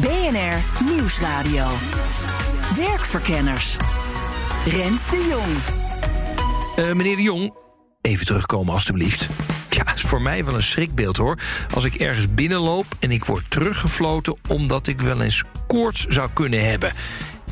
BNR Nieuwsradio. Werkverkenners. Rens de Jong. Uh, meneer de Jong, even terugkomen alstublieft. Ja, is voor mij wel een schrikbeeld hoor. Als ik ergens binnenloop en ik word teruggefloten omdat ik wel eens koorts zou kunnen hebben.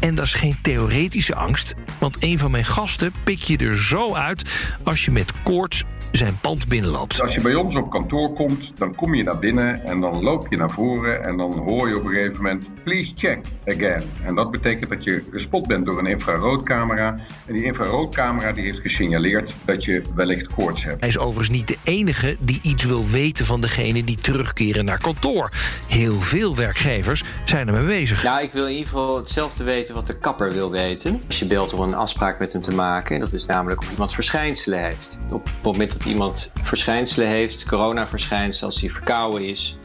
En dat is geen theoretische angst, want een van mijn gasten pik je er zo uit als je met koorts zijn pand binnenloopt. Als je bij ons op kantoor komt, dan kom je naar binnen en dan loop je naar voren en dan hoor je op een gegeven moment please check again. En dat betekent dat je gespot bent door een infraroodcamera en die infraroodcamera die heeft gesignaleerd dat je wellicht koorts hebt. Hij is overigens niet de enige die iets wil weten van degene die terugkeren naar kantoor. Heel veel werkgevers zijn ermee bezig. Nou, ik wil in ieder geval hetzelfde weten wat de kapper wil weten. Als je belt om een afspraak met hem te maken, dat is namelijk of iemand verschijnselen heeft. Op het moment dat iemand verschijnselen heeft, coronaverschijnselen, als hij verkouden is.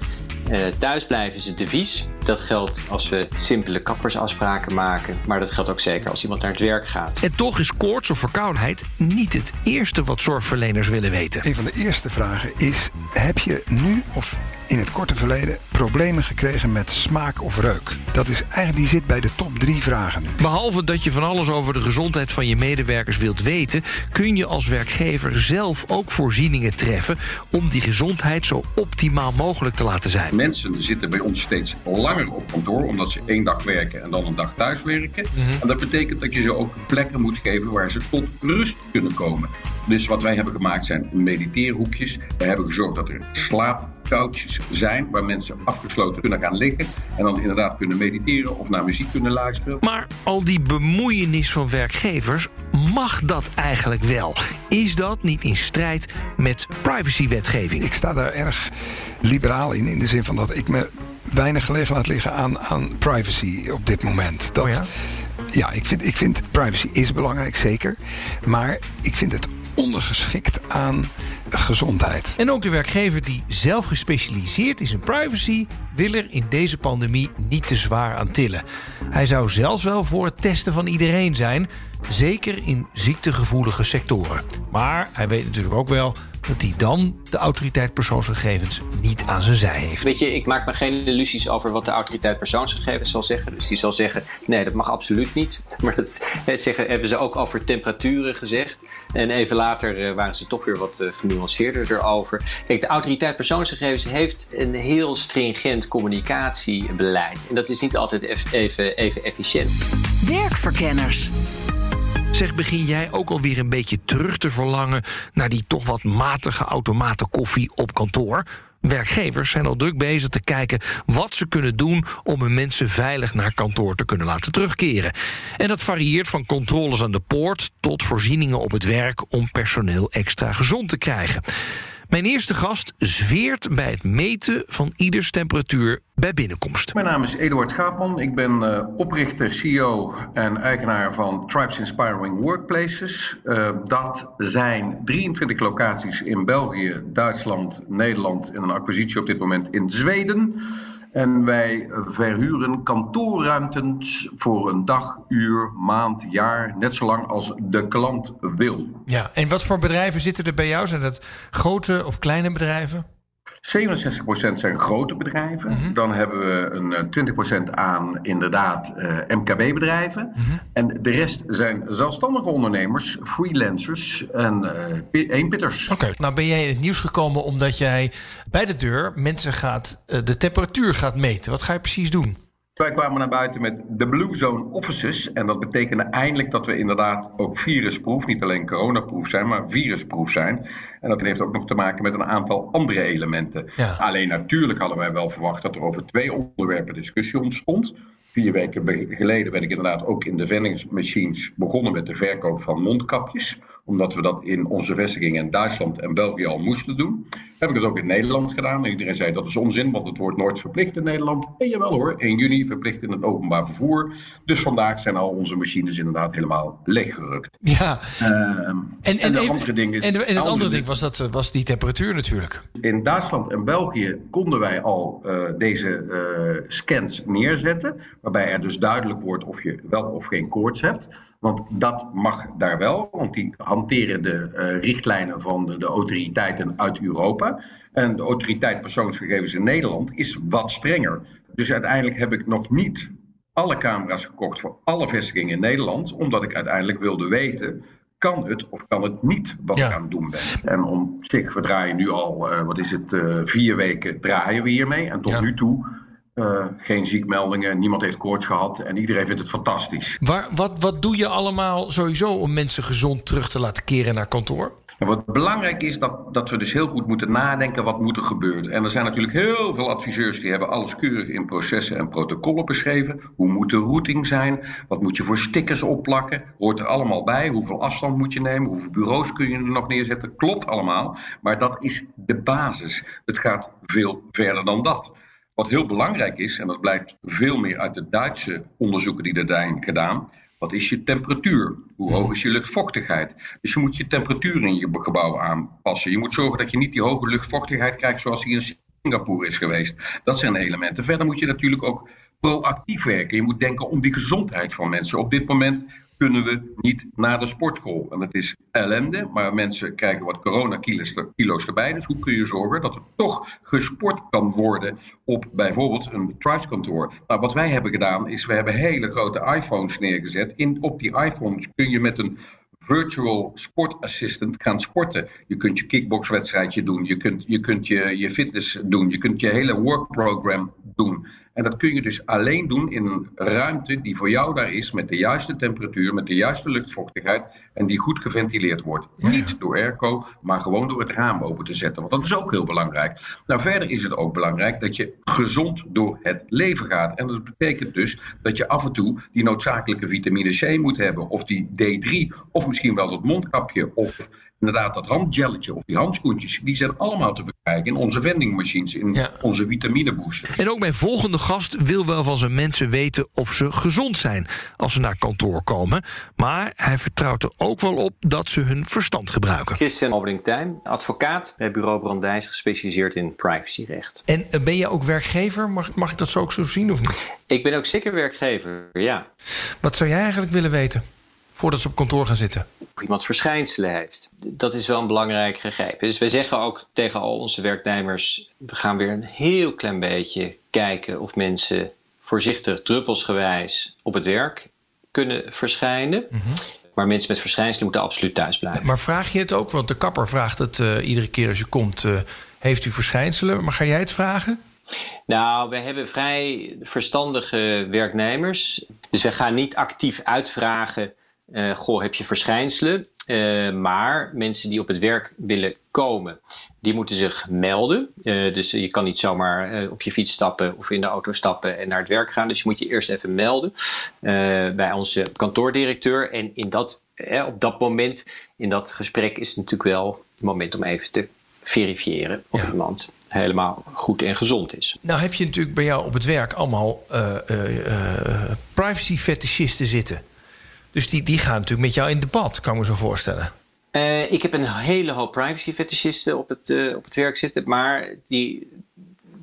Uh, thuisblijven is het devies. Dat geldt als we simpele kappersafspraken maken. Maar dat geldt ook zeker als iemand naar het werk gaat. En toch is koorts of verkoudheid niet het eerste wat zorgverleners willen weten. Een van de eerste vragen is: heb je nu of in het korte verleden problemen gekregen met smaak of reuk? Dat is eigenlijk die zit bij de top drie vragen nu. Behalve dat je van alles over de gezondheid van je medewerkers wilt weten, kun je als werkgever zelf ook voorzieningen treffen om die gezondheid zo optimaal mogelijk te laten zijn. Mensen zitten bij ons steeds langer op kantoor, omdat ze één dag werken en dan een dag thuis werken. Mhm. En dat betekent dat je ze ook plekken moet geven waar ze tot rust kunnen komen. Dus wat wij hebben gemaakt zijn mediteerhoekjes. We hebben gezorgd dat er slaapcouches zijn waar mensen afgesloten kunnen gaan liggen en dan inderdaad kunnen mediteren of naar muziek kunnen luisteren. Maar al die bemoeienis van werkgevers, mag dat eigenlijk wel? Is dat niet in strijd met privacywetgeving? Ik sta daar erg liberaal in, in de zin van dat ik me weinig gelegen laat liggen aan, aan privacy op dit moment. Dat, Oh ja? ja, ik vind, ik vind privacy is belangrijk, zeker. Maar ik vind het ondergeschikt aan gezondheid. En ook de werkgever die zelf gespecialiseerd is in privacy, wil er in deze pandemie niet te zwaar aan tillen. Hij zou zelfs wel voor het testen van iedereen zijn, zeker in ziektegevoelige sectoren. Maar hij weet natuurlijk ook wel dat hij dan de autoriteit persoonsgegevens niet aan zijn zij heeft. Weet je, ik maak me geen illusies over wat de autoriteit persoonsgegevens zal zeggen. Dus die zal zeggen, nee, dat mag absoluut niet. Maar dat zeggen, hebben ze ook over temperaturen gezegd. En even later eh, waren ze toch weer wat eh, genuanceerder erover. Kijk, de autoriteit persoonsgegevens heeft een heel stringent communicatiebeleid. En dat is niet altijd even, even efficiënt. Werkverkenners. Zeg, begin jij ook alweer een beetje terug te verlangen naar die toch wat matige automaten koffie op kantoor? Werkgevers zijn al druk bezig te kijken wat ze kunnen doen om hun mensen veilig naar kantoor te kunnen laten terugkeren. En dat varieert van controles aan de poort tot voorzieningen op het werk om personeel extra gezond te krijgen. Mijn eerste gast zweert bij het meten van ieders temperatuur bij binnenkomst. Mijn naam is Eduard Schaapman. Ik ben eh, oprichter, CEO en eigenaar van Tribes Inspiring Workplaces. Eh, dat zijn 23 locaties in België, Duitsland, Nederland en een acquisitie op dit moment in Zweden. En wij verhuren kantoorruimtes voor een dag, uur, maand, jaar, net zo lang als de klant wil. Ja, en wat voor bedrijven zitten er bij jou? Zijn dat grote of kleine bedrijven? 67% zijn grote bedrijven. Dan hebben we een eh, 20% aan inderdaad eh, MKB-bedrijven. En de rest zijn zelfstandige ondernemers, freelancers en eh, pi- eenpitters. Oké. Nou ben jij in het nieuws gekomen omdat jij bij de deur mensen gaat, eh, de temperatuur gaat meten. Wat ga je precies doen? Wij kwamen naar buiten met de Blue Zone Offices. En dat betekende eindelijk dat we inderdaad ook virusproof, niet alleen coronaproof zijn, maar virusproof zijn. En dat heeft ook nog te maken met een aantal andere elementen. Ja. Alleen natuurlijk hadden wij wel verwacht dat er over twee onderwerpen discussie ontstond. Vier weken geleden ben ik inderdaad ook in de vending machines begonnen met de verkoop van mondkapjes. Omdat we dat in onze vestigingen in Duitsland en België al moesten doen. Heb ik het ook in Nederland gedaan. En iedereen zei dat is onzin, want het wordt nooit verplicht in Nederland. En jawel hoor, 1 juni verplicht in het openbaar vervoer. Dus vandaag zijn al onze machines inderdaad helemaal leeggerukt. Ja. Ehm, En, en, en even- andere ding is- en, het andere andere ding- was, dat, was die temperatuur natuurlijk. In Duitsland en België konden wij al eh, deze eh, scans neerzetten. Waarbij er dus duidelijk wordt of je wel of geen koorts hebt. Want dat mag daar wel, want die hanteren de eh, richtlijnen van de, de autoriteiten uit Europa. En de autoriteit persoonsgegevens in Nederland is wat strenger. Dus uiteindelijk heb ik nog niet alle camera's gekocht voor alle vestigingen in Nederland. Omdat ik uiteindelijk wilde weten, kan het of kan het niet wat Ja. ik aan het doen ben. En om zich, we draaien nu al, eh, wat is het, eh, vier weken draaien we hiermee. En tot Ja. nu toe eh, geen ziekmeldingen, niemand heeft koorts gehad en iedereen vindt het fantastisch. Waar, wat, wat doe je allemaal sowieso om mensen gezond terug te laten keren naar kantoor? Wat belangrijk is, dat, dat we dus heel goed moeten nadenken wat moet er gebeuren. En er zijn natuurlijk heel veel adviseurs die hebben alles keurig in processen en protocollen beschreven. Hoe moet de routing zijn? Wat moet je voor stickers opplakken? Hoort er allemaal bij? Hoeveel afstand moet je nemen? Hoeveel bureaus kun je er nog neerzetten? Klopt allemaal, maar dat is de basis. Het gaat veel verder dan dat. Wat heel belangrijk is, en dat blijkt veel meer uit de Duitse onderzoeken die zijn gedaan. Wat is je temperatuur? Hoe hoog is je luchtvochtigheid? Dus je moet je temperatuur in je gebouw aanpassen. Je moet zorgen dat je niet die hoge luchtvochtigheid krijgt zoals die in Singapore is geweest. Dat zijn elementen. Verder moet je natuurlijk ook proactief werken. Je moet denken om die gezondheid van mensen. Op dit moment kunnen we niet naar de sportschool. En dat is ellende, maar mensen krijgen wat coronakilo's er- kilo's erbij. Dus hoe kun je zorgen dat er toch gesport kan worden op bijvoorbeeld een Tribes-kantoor? Nou, wat wij hebben gedaan is, we hebben hele grote iPhones neergezet. In, op die iPhones kun je met een virtual sport assistant gaan sporten. Je kunt je kickboxwedstrijdje doen, je kunt je, kunt je, je fitness doen, je kunt je hele workprogram doen. En dat kun je dus alleen doen in een ruimte die voor jou daar is, met de juiste temperatuur, met de juiste luchtvochtigheid en die goed geventileerd wordt. Niet door airco, maar gewoon door het raam open te zetten, want dat is ook heel belangrijk. Nou, verder is het ook belangrijk dat je gezond door het leven gaat. En dat betekent dus dat je af en toe die noodzakelijke vitamine C moet hebben, of die D3, of misschien wel dat mondkapje, of inderdaad dat handgelletje of die handschoentjes. Die zijn allemaal te verkrijgen in onze vendingmachines, in Ja. onze vitaminebooster. En ook mijn volgende gast wil wel van zijn mensen weten of ze gezond zijn als ze naar kantoor komen. Maar hij vertrouwt er ook wel op dat ze hun verstand gebruiken. Christian Albering-Tijn, advocaat bij bureau Brandijs, gespecialiseerd in privacyrecht. En eh, ben je ook werkgever? Mag, mag ik dat zo ook zo zien of niet? Ik ben ook zeker werkgever, ja. Wat zou jij eigenlijk willen weten voordat ze op kantoor gaan zitten? Of iemand verschijnselen heeft. Dat is wel een belangrijk gegeven. Dus wij zeggen ook tegen al onze werknemers: we gaan weer een heel klein beetje kijken of mensen voorzichtig, druppelsgewijs op het werk kunnen verschijnen. Maar mensen met verschijnselen moeten absoluut thuis blijven. Maar vraag je het ook? Want de kapper vraagt het eh, iedere keer als je komt. eh, heeft u verschijnselen? Maar ga jij het vragen? Nou, we hebben vrij verstandige werknemers. Dus wij gaan niet actief uitvragen: eh, Goh, heb je verschijnselen? Eh, maar mensen die op het werk willen komen, die moeten zich melden. Eh, dus je kan niet zomaar op je fiets stappen of in de auto stappen en naar het werk gaan. Dus je moet je eerst even melden bij onze kantoordirecteur. En in dat, op dat moment, in dat gesprek, is het natuurlijk wel het moment om even te verifiëren of Ja. iemand helemaal goed en gezond is. Nou heb je natuurlijk bij jou op het werk allemaal privacy fetischisten zitten. Dus die, die gaan natuurlijk met jou in debat, kan ik me zo voorstellen. Eh, ik heb een hele hoop privacy fetischisten op het, eh, op het werk zitten, maar die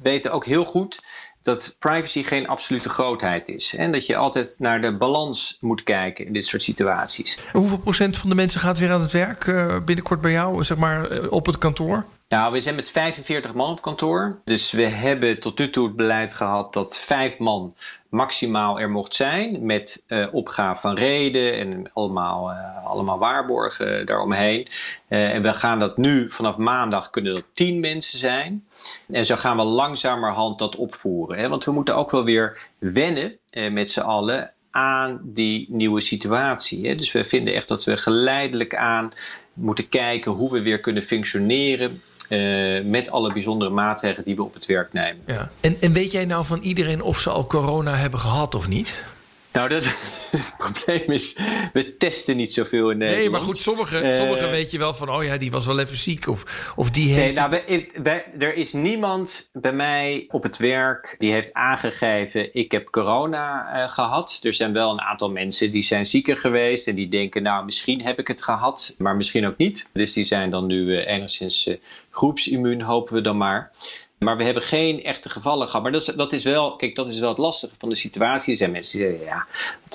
weten ook heel goed dat privacy geen absolute grootheid is. En dat je altijd naar de balans moet kijken in dit soort situaties. En hoeveel procent van de mensen gaat weer aan het werk eh, binnenkort bij jou, zeg maar, op het kantoor? Nou, we zijn met 45 man op kantoor. Dus we hebben tot nu toe het beleid gehad dat vijf man maximaal er mocht zijn. Met eh opgave van reden en allemaal, eh, allemaal waarborgen daaromheen. Eh, en we gaan dat nu, vanaf maandag kunnen dat 10 mensen zijn. En zo gaan we langzamerhand dat opvoeren. Hè? Want we moeten ook wel weer wennen met z'n allen aan die nieuwe situatie. Hè? Dus we vinden echt dat we geleidelijk aan moeten kijken hoe we weer kunnen functioneren. Eh, met alle bijzondere maatregelen die we op het werk nemen. Ja. En, en weet jij nou van iedereen of ze al corona hebben gehad of niet? Nou, dat, het probleem is, we testen niet zoveel in Nederland. Nee, maar goed, sommigen Eh, sommige weet je wel van... oh ja, die was wel even ziek of, of die heeft... Nee, nou, wij- wij- er is niemand bij mij op het werk die heeft aangegeven: ik heb corona eh, gehad. Er zijn wel een aantal mensen die zijn zieker geweest en die denken: nou, misschien heb ik het gehad, maar misschien ook niet. Dus die zijn dan nu eh, enigszins groepsimmuun, hopen we dan maar. Maar we hebben geen echte gevallen gehad. Maar dat is, dat is wel, kijk, dat is wel het lastige van de situatie. Er zijn mensen die zeggen, ja,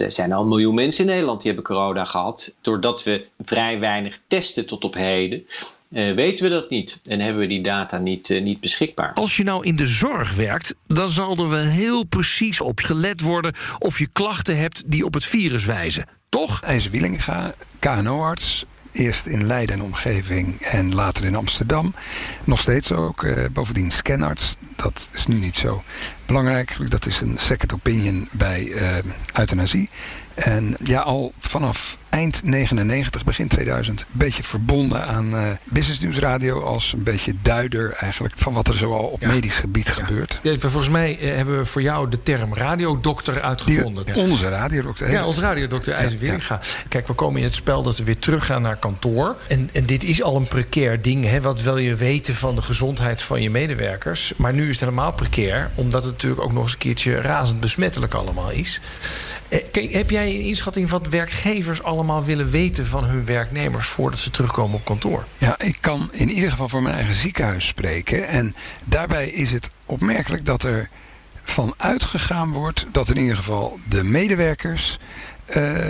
er zijn al een miljoen mensen in Nederland die hebben corona gehad. Doordat we vrij weinig testen tot op heden, eh, weten we dat niet. En hebben we die data niet, eh, niet beschikbaar. Als je nou in de zorg werkt, dan zal er wel heel precies op gelet worden of je klachten hebt die op het virus wijzen. Toch? IJzer Wielinga, KNO-arts. Eerst in Leiden en omgeving en later in Amsterdam. Nog steeds ook. eh, bovendien scanarts. Dat is nu niet zo belangrijk. Dat is een second opinion bij eh, euthanasie. En ja, al vanaf eind 99, begin 2000... een beetje verbonden aan eh Business News Radio... als een beetje duider eigenlijk van wat er zoal op medisch gebied gebeurt. Ja, volgens mij eh, hebben we voor jou de term radiodokter uitgevonden. Die- onze radiodokter. Ja, onze radiodokter IJzer. Kijk, we komen in het spel dat we weer teruggaan naar kantoor. En, en dit is al een precair ding. Hè? Wat wil je weten van de gezondheid van je medewerkers? Maar nu is het helemaal precair. Omdat het natuurlijk ook nog eens een keertje razend besmettelijk allemaal is. Eh, heb jij een inschatting wat werkgevers allemaal willen weten van hun werknemers voordat ze terugkomen op kantoor? Ja, ik kan in ieder geval voor mijn eigen ziekenhuis spreken. En daarbij is het opmerkelijk dat er van uitgegaan wordt dat in ieder geval de medewerkers eh,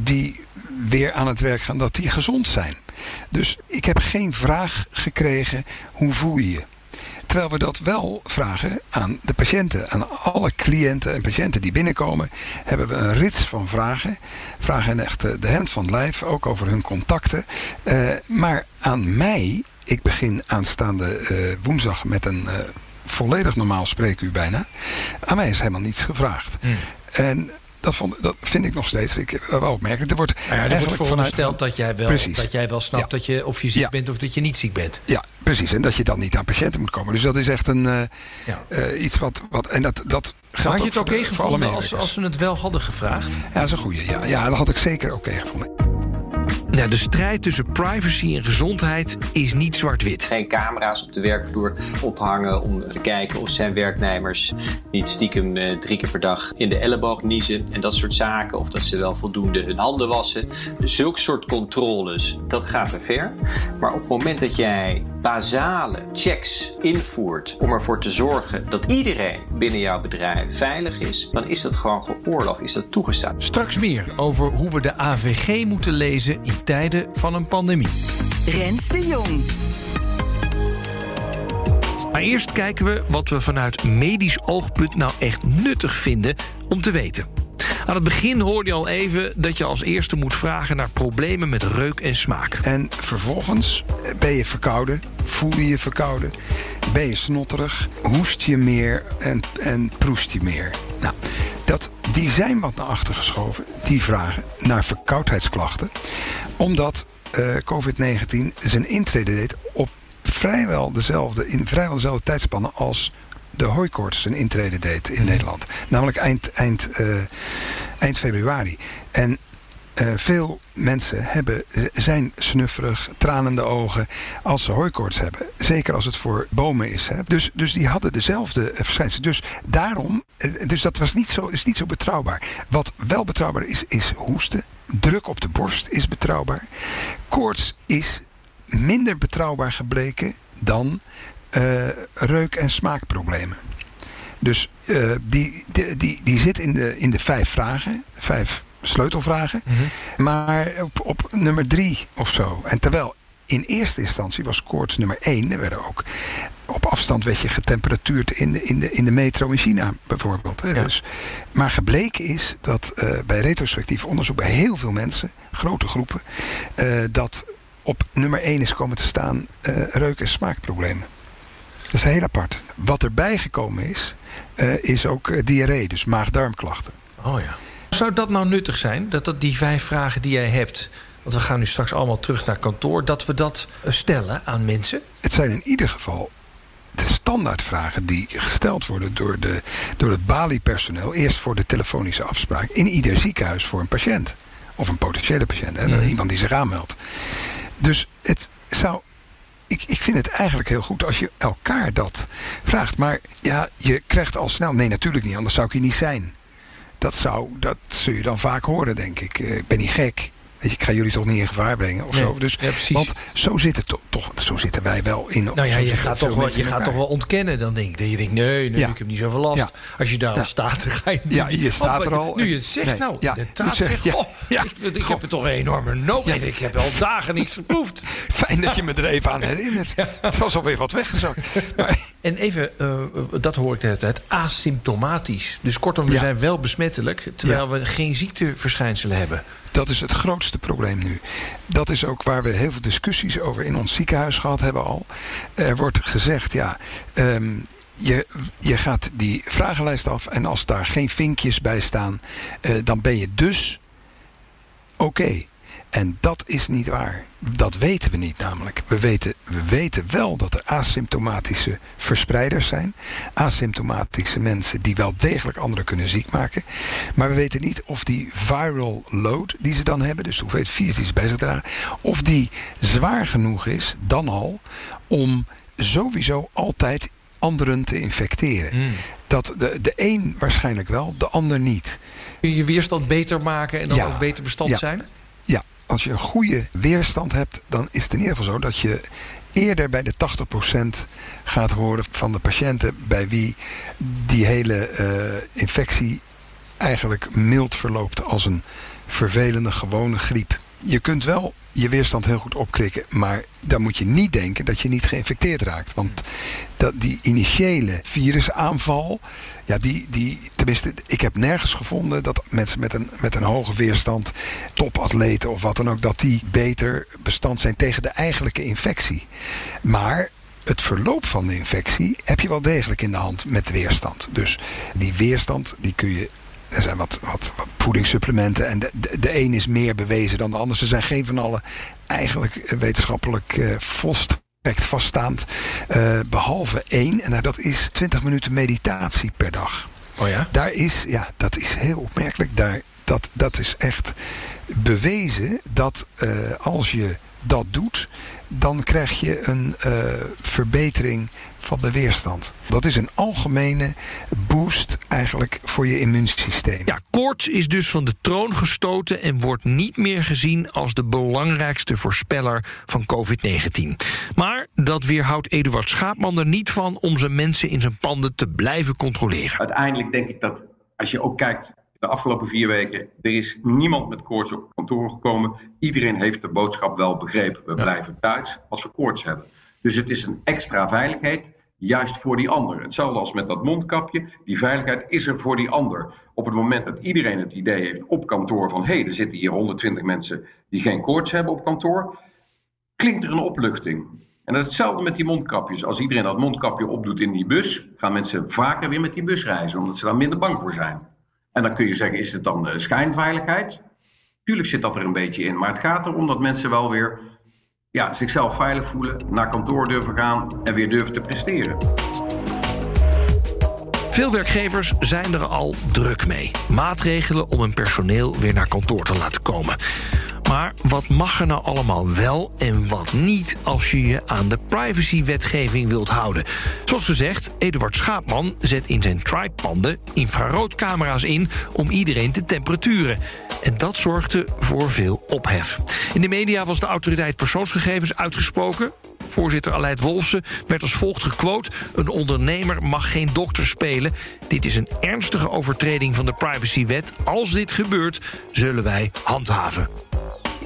die weer aan het werk gaan, dat die gezond zijn. Dus ik heb geen vraag gekregen hoe voel je je. Terwijl we dat wel vragen aan de patiënten. Aan alle cliënten en patiënten die binnenkomen, hebben we een rits van vragen. Vragen echt eh, de hemd van het lijf, ook over hun contacten. Eh, maar aan mij, ik begin aanstaande eh, woensdag met een volledig normaal spreekuur bijna. Aan mij is helemaal niets gevraagd. En dat, vond, dat vind ik nog steeds ik, wel opmerkelijk. Er wordt, ja, er wordt verondersteld dat jij wel, Precies. dat jij wel snapt Ja. dat je of je ziek Ja. bent of dat je niet ziek bent. Ja, precies. En dat je dan niet aan patiënten moet komen. Dus dat is echt een, eh, eh, iets wat, wat... En dat, dat had je het oké alle gevonden als, als ze het wel hadden gevraagd? Ja, dat is een goeie. Ja, ja, dat had ik zeker oké gevonden. Nou, de strijd tussen privacy en gezondheid is niet zwart-wit. Geen camera's op de werkvloer ophangen om te kijken of zijn werknemers niet stiekem eh, drie keer per dag in de elleboog niezen en dat soort zaken. Of dat ze wel voldoende hun handen wassen. Zulk soort controles, dat gaat te ver. Maar op het moment dat jij basale checks invoert om ervoor te zorgen dat iedereen binnen jouw bedrijf veilig is, dan is dat gewoon geoorloofd, is dat toegestaan. Straks meer over hoe we de AVG moeten lezen in tijden van een pandemie. Rens de Jong. Maar eerst kijken we wat we vanuit medisch oogpunt nou echt nuttig vinden om te weten. Aan het begin hoorde je al even dat je als eerste moet vragen naar problemen met reuk en smaak. En vervolgens ben je verkouden, voel je je verkouden, ben je snotterig, hoest je meer en, en proest je meer. Nou, dat, die zijn wat naar achter geschoven, die vragen naar verkoudheidsklachten. Omdat eh, COVID-19 zijn intrede deed op vrijwel dezelfde, in vrijwel dezelfde tijdspannen als de hooikoorts zijn intrede deed in Nederland. Namelijk eind, eind, eh, eind februari. En eh, veel mensen hebben, zijn snufferig, tranende ogen als ze hooikoorts hebben. Zeker als het voor bomen is. Hè. Dus, dus die hadden dezelfde eh, verschijnselen. Dus daarom, eh, dus dat was niet zo, is niet zo betrouwbaar. Wat wel betrouwbaar is, is hoesten. Druk op de borst is betrouwbaar. Koorts is minder betrouwbaar gebleken dan reuk- en smaakproblemen. Dus die, die, die, die zit in de, in de vijf vragen, vijf sleutelvragen. Maar op, op nummer drie of zo. En terwijl in eerste instantie was koorts nummer één. Er werden ook op afstand werd je getemperatuurd in de, in de, in de metro in China bijvoorbeeld. Hè. Dus, maar gebleken is dat eh, bij retrospectief onderzoek bij heel veel mensen, grote groepen, eh, dat op nummer één is komen te staan eh, reuk- en smaakproblemen. Dat is heel apart. Wat erbij gekomen is, is ook diarree, dus maag-darmklachten. Oh ja. Zou dat nou nuttig zijn? Dat, dat die vijf vragen die jij hebt. Want we gaan nu straks allemaal terug naar kantoor. Dat we dat eh, stellen aan mensen. Het zijn in ieder geval de standaardvragen die gesteld worden door, de, door het Bali-personeel. Eerst voor de telefonische afspraak in ieder ziekenhuis voor een patiënt. Of een potentiële patiënt, hè, Mhm. iemand die zich aanmeldt. Dus het zou. Ik, ik vind het eigenlijk heel goed als je elkaar dat vraagt. Maar ja, je krijgt al snel. Nee, natuurlijk niet, anders zou ik hier niet zijn. Dat, zou, dat zul je dan vaak horen, denk ik. Eh, ik ben niet gek. Weet je, ik ga jullie toch niet in gevaar brengen of Nee, zo. Dus, ja. Want zo, zit het toch, zo zitten wij wel in. Nou ja, je zitten gaat, toch wel, je gaat toch wel ontkennen. Dan denk ik dat je denkt, nee, nee, Ja. ik heb niet zoveel last. Ja. Als je daar al staat, dan ga je Ja, natuurlijk- je staat Oh, er al. Nu je het zegt, Nee, nou, ja, inderdaad moet zeggen, zeg, ja, goh, ja, ik, heb er toch een enorme nood. Ik heb al dagen niets geproefd. Fijn dat je me er even aan herinnert. Het was alweer wat weggezakt. En even, eh, dat hoor ik de hele tijd, asymptomatisch. Dus kortom, we zijn wel besmettelijk... terwijl we geen ziekteverschijnselen hebben. Dat is het grootste probleem nu. Dat is ook waar we heel veel discussies over in ons ziekenhuis gehad hebben al. Er wordt gezegd, ja, ehm, je, je gaat die vragenlijst af en als daar geen vinkjes bij staan, eh, dan ben je dus oké. En dat is niet waar. Dat weten we niet namelijk. We weten, we weten wel dat er asymptomatische verspreiders zijn. Asymptomatische mensen die wel degelijk anderen kunnen ziek maken. Maar we weten niet of die viral load die ze dan hebben, dus de hoeveelheid virus die ze bij zich dragen, of die zwaar genoeg is, dan al, om sowieso altijd anderen te infecteren. Hmm. Dat de, de een waarschijnlijk wel, de ander niet. Kun je je weerstand beter maken en dan Ja. ook beter bestand Ja. zijn? Als je een goede weerstand hebt, dan is het in ieder geval zo dat je eerder bij de 80% gaat horen van de patiënten bij wie die hele eh, infectie eigenlijk mild verloopt als een vervelende gewone griep. Je kunt wel je weerstand heel goed opkrikken, maar dan moet je niet denken dat je niet geïnfecteerd raakt. Want dat, die initiële virusaanval, ja, die, die, tenminste, ik heb nergens gevonden dat mensen met een, met een hoge weerstand, topatleten of wat dan ook, dat die beter bestand zijn tegen de eigenlijke infectie. Maar het verloop van de infectie heb je wel degelijk in de hand met weerstand. Dus die weerstand, die kun je. Er zijn wat, wat, wat voedingssupplementen en de, de, de een is meer bewezen dan de ander. Ze zijn geen van allen eigenlijk eh, wetenschappelijk eh, volstrekt vaststaand. eh, behalve één, en dat is 20 minuten meditatie per dag. Oh ja? Daar is, ja, dat is heel opmerkelijk. Daar, dat, dat is echt bewezen dat als je dat doet, dan krijg je een verbetering van de weerstand. Dat is een algemene boost eigenlijk voor je immuunsysteem. Ja, koorts is dus van de troon gestoten en wordt niet meer gezien als de belangrijkste voorspeller van COVID-19. Maar dat weerhoudt Eduard Schaapman er niet van om zijn mensen in zijn panden te blijven controleren. Uiteindelijk denk ik dat als je ook kijkt de afgelopen vier weken, er is niemand met koorts op kantoor gekomen. Iedereen heeft de boodschap wel begrepen. We blijven thuis als we koorts hebben. Dus het is een extra veiligheid, juist voor die ander. Hetzelfde als met dat mondkapje. Die veiligheid is er voor die ander. Op het moment dat iedereen het idee heeft op kantoor van... hé, hey, er zitten hier 120 mensen die geen koorts hebben op kantoor... klinkt er een opluchting. En dat is hetzelfde met die mondkapjes. Als iedereen dat mondkapje opdoet in die bus... gaan mensen vaker weer met die bus reizen... omdat ze daar minder bang voor zijn. En dan kun je zeggen, is het dan uh, schijnveiligheid? Tuurlijk zit dat er een beetje in. Maar het gaat erom dat mensen wel weer ja, zichzelf veilig voelen, naar kantoor durven gaan en weer durven te presteren. Veel werkgevers zijn er al druk mee. Maatregelen om hun personeel weer naar kantoor te laten komen. Maar wat mag er nou allemaal wel en wat niet als je je aan de privacywetgeving wilt houden? Zoals gezegd, Eduard Schaapman zet in zijn Tribe-panden infraroodcamera's in om iedereen te temperaturen. En dat zorgde voor veel ophef. In de media was de autoriteit persoonsgegevens uitgesproken. Voorzitter Aleid Wolfsen werd als volgt gequote... een ondernemer mag geen dokter spelen. Dit is een ernstige overtreding van de privacywet. Als dit gebeurt, zullen wij handhaven.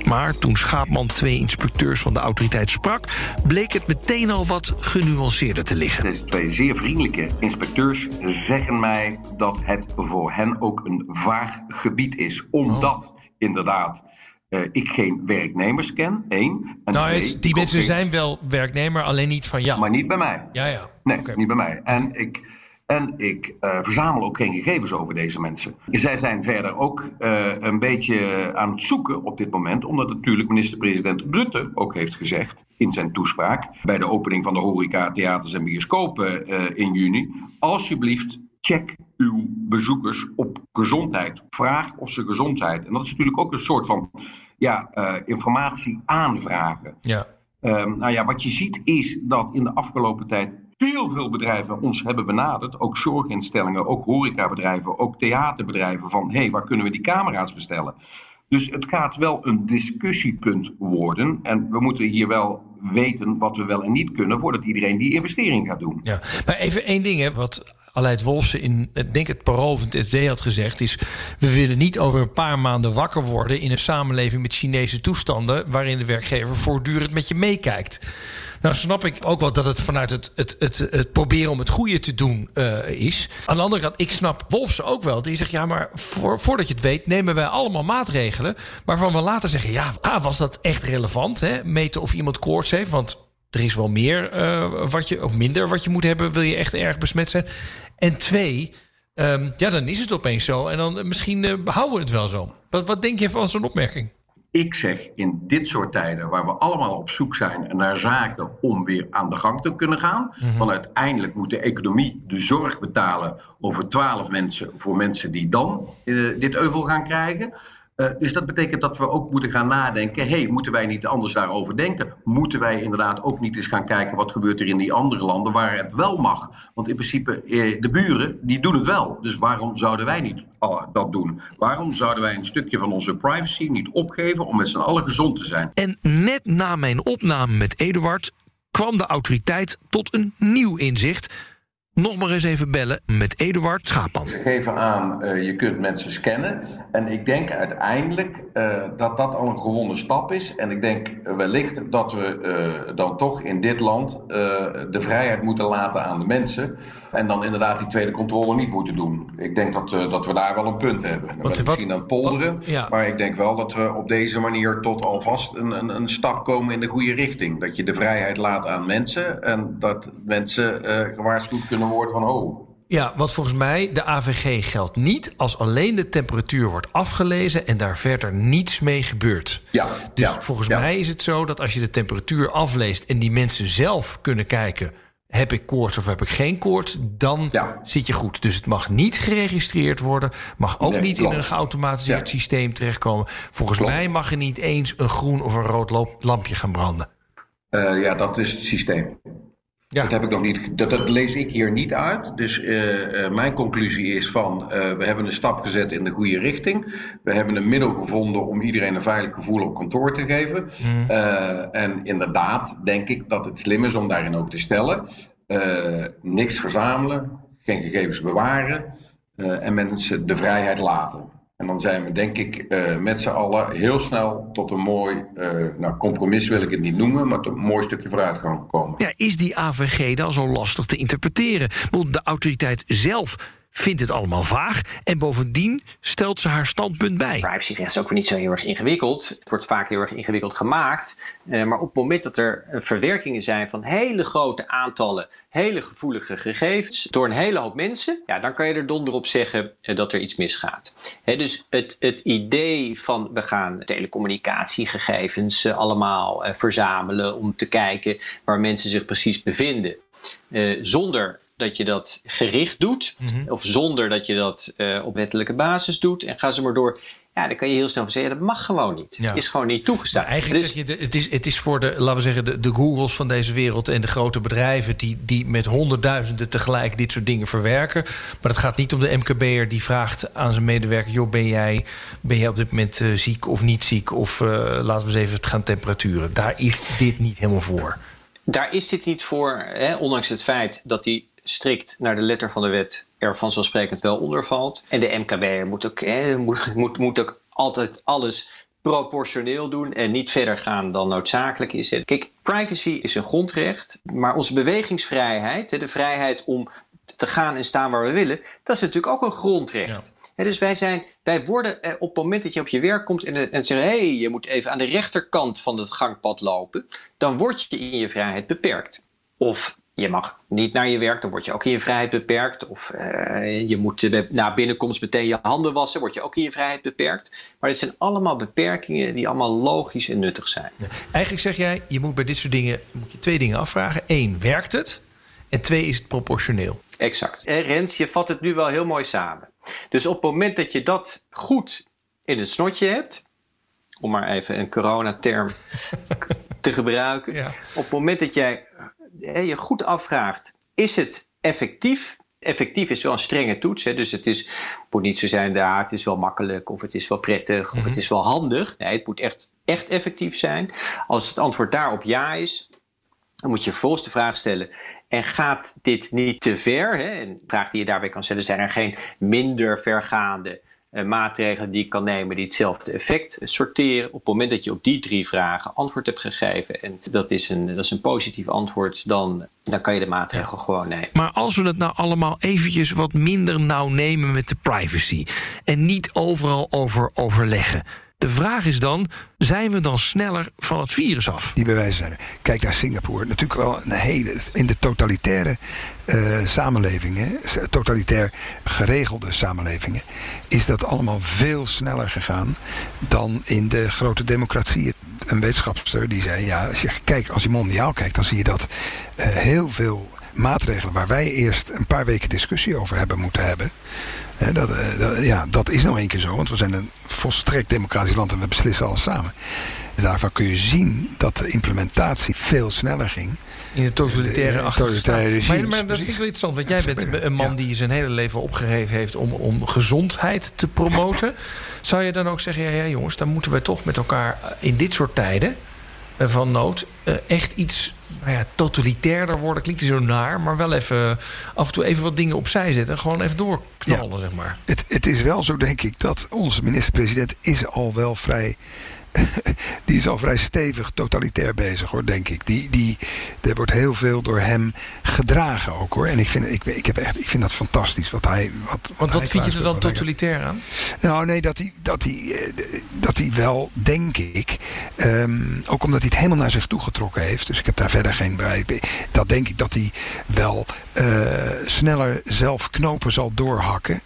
Maar toen Schaapman twee inspecteurs van de autoriteit sprak... bleek het meteen al wat genuanceerder te liggen. Deze twee zeer vriendelijke inspecteurs zeggen mij dat het voor hen ook een vaag gebied is. Omdat oh. inderdaad uh, ik geen werknemers ken, één. En nou, twee, die mensen geen... zijn wel werknemer, alleen niet van jou. Maar niet bij mij. Ja, ja. Nee, okay. niet bij mij. En ik... En ik uh, verzamel ook geen gegevens over deze mensen. Zij zijn verder ook uh, een beetje aan het zoeken op dit moment, omdat natuurlijk minister-president Rutte ook heeft gezegd in zijn toespraak bij de opening van de horeca, theaters en bioscopen uh, in juni: alsjeblieft check uw bezoekers op gezondheid. Vraag of ze gezond zijn. En dat is natuurlijk ook een soort van ja, informatie aanvragen. Ja. Um, nou ja, wat je ziet is dat in de afgelopen tijd heel veel bedrijven ons hebben benaderd. Ook zorginstellingen, ook horecabedrijven, ook theaterbedrijven. Van hé, hey, waar kunnen we die camera's bestellen? Dus het gaat wel een discussiepunt worden. En we moeten hier wel weten wat we wel en niet kunnen voordat iedereen die investering gaat doen. Ja, maar even één ding, hè, wat Aleid Wolfsen in, denk het Parool van het had gezegd, is we willen niet over een paar maanden wakker worden in een samenleving met Chinese toestanden waarin de werkgever voortdurend met je meekijkt. Nou snap ik ook wel dat het vanuit het, het, het, het proberen om het goede te doen uh, is. Aan de andere kant, ik snap Wolfsen ook wel. Die zegt, ja, maar voor, voordat je het weet... nemen wij allemaal maatregelen... waarvan we later zeggen, ja, ah, was dat echt relevant? Hè? Meten of iemand koorts heeft, want er is wel meer uh, wat je, of minder wat je moet hebben... wil je echt erg besmet zijn. En twee, um, ja, dan is het opeens zo. En dan misschien uh, houden we het wel zo. Wat, wat denk je van zo'n opmerking? Ik zeg in dit soort tijden, waar we allemaal op zoek zijn naar zaken om weer aan de gang te kunnen gaan. Mm -hmm. Want uiteindelijk moet de economie de zorg betalen over twaalf mensen voor mensen die dan uh, dit euvel gaan krijgen. Uh, dus dat betekent dat we ook moeten gaan nadenken. hey, moeten wij niet anders daarover denken? Moeten wij inderdaad ook niet eens gaan kijken wat gebeurt er in die andere landen waar het wel mag? Want in principe, uh, de buren, die doen het wel. Dus waarom zouden wij niet uh, dat doen? Waarom zouden wij een stukje van onze privacy niet opgeven om met z'n allen gezond te zijn? En net na mijn opname met Eduard kwam de autoriteit tot een nieuw inzicht nog maar eens even bellen met Eduard Schaapman. Ze geven aan, uh, je kunt mensen scannen. En ik denk uiteindelijk uh, dat dat al een gewonnen stap is. En ik denk wellicht dat we uh, dan toch in dit land de vrijheid moeten laten aan de mensen. En dan inderdaad die tweede controle niet moeten doen. Ik denk dat, dat we daar wel een punt hebben. Dan wat, misschien aan het polderen. Wat, ja. Maar ik denk wel dat we op deze manier tot alvast een, een, een, stap komen in de goede richting. Dat je de vrijheid laat aan mensen. En dat mensen gewaarschuwd kunnen worden van oh. Ja, want volgens mij de AVG geldt niet als alleen de temperatuur wordt afgelezen en daar verder niets mee gebeurt. Ja, dus ja, volgens ja. mij is het zo dat als je de temperatuur afleest en die mensen zelf kunnen kijken. Heb ik koorts of heb ik geen koorts? Dan ja. zit je goed. Dus het mag niet geregistreerd worden. Mag ook Nee, niet klopt. in een geautomatiseerd systeem terechtkomen. Volgens Klopt. mij mag er niet eens een groen of een rood loop- lampje gaan branden. Eh, ja, dat is het systeem. Ja. Dat heb ik nog niet. Dat, dat lees ik hier niet uit. Dus eh, eh, mijn conclusie is van eh, we hebben een stap gezet in de goede richting. We hebben een middel gevonden om iedereen een veilig gevoel op kantoor te geven. Mm. Eh, en inderdaad denk ik dat het slim is om daarin ook te stellen. niks verzamelen, geen gegevens bewaren en mensen de vrijheid laten. En dan zijn we denk ik eh, met z'n allen heel snel tot een mooi, eh, nou compromis wil ik het niet noemen, maar tot een mooi stukje vooruitgang gekomen. Ja, is die AVG dan zo lastig te interpreteren? De autoriteit zelf vindt het allemaal vaag. En bovendien stelt ze haar standpunt bij. Privacyrecht is ook weer niet zo heel erg ingewikkeld. Het wordt vaak heel erg ingewikkeld gemaakt. Eh, maar op het moment dat er eh, verwerkingen zijn van hele grote aantallen, hele gevoelige gegevens door een hele hoop mensen, ja, dan kan je er donder op zeggen eh, dat er iets misgaat. Dus het, het idee van we gaan telecommunicatiegegevens allemaal verzamelen om te kijken waar mensen zich precies bevinden, zonder dat je dat gericht doet, Mhm. of zonder dat je dat eh, op wettelijke basis doet, en ga ze maar door. Ja, dan kan je heel snel zeggen, ja, dat mag gewoon niet. Ja. Is gewoon niet toegestaan. Maar eigenlijk Dus- zeg je, het is, het is voor de, laten we zeggen, de, de Googles van deze wereld en de grote bedrijven die, die met honderdduizenden tegelijk dit soort dingen verwerken. Maar het gaat niet om de MKB'er die vraagt aan zijn medewerker: joh, ben jij, ben jij op dit moment eh, ziek of niet ziek? Of eh, laten we eens even het gaan temperaturen. Daar is dit niet helemaal voor. Daar is dit niet voor, hè, ondanks het feit dat hij strikt naar de letter van de wet er vanzelfsprekend wel onder valt. En de MKB'er moet ook, hè, moet, moet, moet ook altijd alles proportioneel doen en niet verder gaan dan noodzakelijk is. Kijk, privacy is een grondrecht, maar onze bewegingsvrijheid, de vrijheid om te gaan en staan waar we willen, dat is natuurlijk ook een grondrecht. Dus wij, zijn, wij worden eh, op het moment dat je op je werk komt en, en zeggen: hé, hey, je moet even aan de rechterkant van het gangpad lopen, dan word je in je vrijheid beperkt. Of je mag niet naar je werk, dan word je ook in je vrijheid beperkt. Of uh, je moet na binnenkomst meteen je handen wassen, word je ook in je vrijheid beperkt. Maar dit zijn allemaal beperkingen die allemaal logisch en nuttig zijn. Ja. Eigenlijk zeg jij, je moet bij dit soort dingen moet je twee dingen afvragen. Eén, werkt het? En twee, is het proportioneel? Exact. En Rens, je vat het nu wel heel mooi samen. Dus op het moment dat je dat goed in het snotje hebt, om maar even een coronaterm te gebruiken. Ja. Op het moment dat jij je goed afvraagt, is het effectief? Effectief is wel een strenge toets. Hè? Dus het is, moet niet zo zijn, ja, het is wel makkelijk of het is wel prettig of mm-hmm. het is wel handig. Nee, het moet echt, echt effectief zijn. Als het antwoord daarop ja is, dan moet je vervolgens de vraag stellen: en gaat dit niet te ver? Hè? En de vraag die je daarbij kan stellen: zijn er geen minder vergaande maatregelen die ik kan nemen die hetzelfde effect sorteren? Op het moment dat je op die drie vragen antwoord hebt gegeven en dat is een, dat is een positief antwoord, dan, dan kan je de maatregel gewoon nemen. Maar als we het nou allemaal eventjes wat minder nauw nemen met de privacy en niet overal over overleggen. De vraag is dan, zijn we dan sneller van het virus af? Die bewijzen zijn er. Kijk naar Singapore. Natuurlijk wel een hele... In de totalitaire uh, samenlevingen, totalitair geregelde samenlevingen... is dat allemaal veel sneller gegaan dan in de grote democratieën. Een wetenschapster die zei, ja, als je, kijkt, als je mondiaal kijkt... dan zie je dat uh, heel veel maatregelen waar wij eerst een paar weken discussie over hebben moeten hebben. Hè, dat, uh, dat, ja, dat is nou één keer zo, want we zijn een volstrekt democratisch land en we beslissen alles samen. Daarvan kun je zien dat de implementatie veel sneller ging. In de totalitaire achterstand. Maar, maar dat vind ik wel interessant, want jij bent een man die zijn hele leven opgegeven heeft om, om gezondheid te promoten. Zou je dan ook zeggen, ja, ja jongens, dan moeten we toch met elkaar in dit soort tijden van nood echt iets nou ja, totalitairder worden. Klinkt hij zo naar, maar wel even af en toe even wat dingen opzij zetten. En gewoon even doorknallen, ja. zeg maar. Het, het is wel zo, denk ik, dat onze minister-president is al wel vrij die is al vrij stevig totalitair bezig hoor, denk ik. Die, die, er wordt heel veel door hem gedragen ook hoor. En ik vind, ik, ik heb echt, ik vind dat fantastisch. Wat hij, wat, Want wat vind je er dan totalitair aan? Nou nee, dat hij, dat hij, dat hij wel, denk ik, um, ook omdat hij het helemaal naar zich toe getrokken heeft. Dus ik heb daar verder geen bij. Dat denk ik dat hij wel uh, sneller zelf knopen zal doorhakken.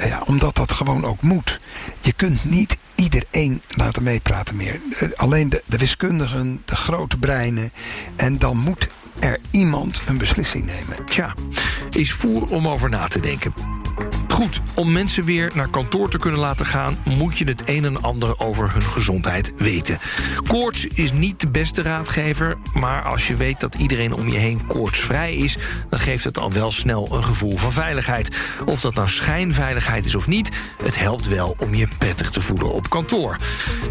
Uh, ja, omdat dat gewoon ook moet. Je kunt niet iedereen laten meepraten meer. Alleen de, de wiskundigen, de grote breinen. En dan moet er iemand een beslissing nemen. Tja, is voer om over na te denken. Goed, om mensen weer naar kantoor te kunnen laten gaan... moet je het een en ander over hun gezondheid weten. Koorts is niet de beste raadgever... maar als je weet dat iedereen om je heen koortsvrij is... dan geeft het al wel snel een gevoel van veiligheid. Of dat nou schijnveiligheid is of niet... het helpt wel om je prettig te voelen op kantoor.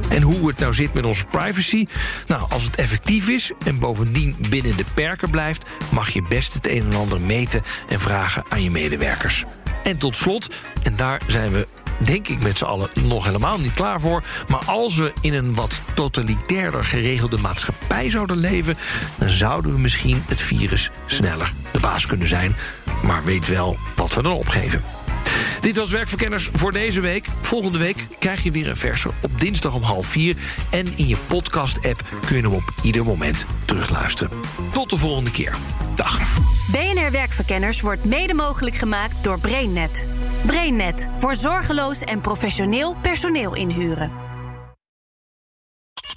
En hoe het nou zit met onze privacy? Nou, als het effectief is en bovendien binnen de perken blijft... mag je best het een en ander meten en vragen aan je medewerkers. En tot slot, en daar zijn we denk ik met z'n allen nog helemaal niet klaar voor... maar als we in een wat totalitairder geregelde maatschappij zouden leven... dan zouden we misschien het virus sneller de baas kunnen zijn. Maar weet wel wat we dan opgeven. Dit was Werkverkenners voor deze week. Volgende week krijg je weer een verse op dinsdag om half vier. En in je podcast-app kun je hem op ieder moment terugluisteren. Tot de volgende keer. Dag. BNR Werkverkenners wordt mede mogelijk gemaakt door BrainNet. BrainNet voor zorgeloos en professioneel personeel inhuren.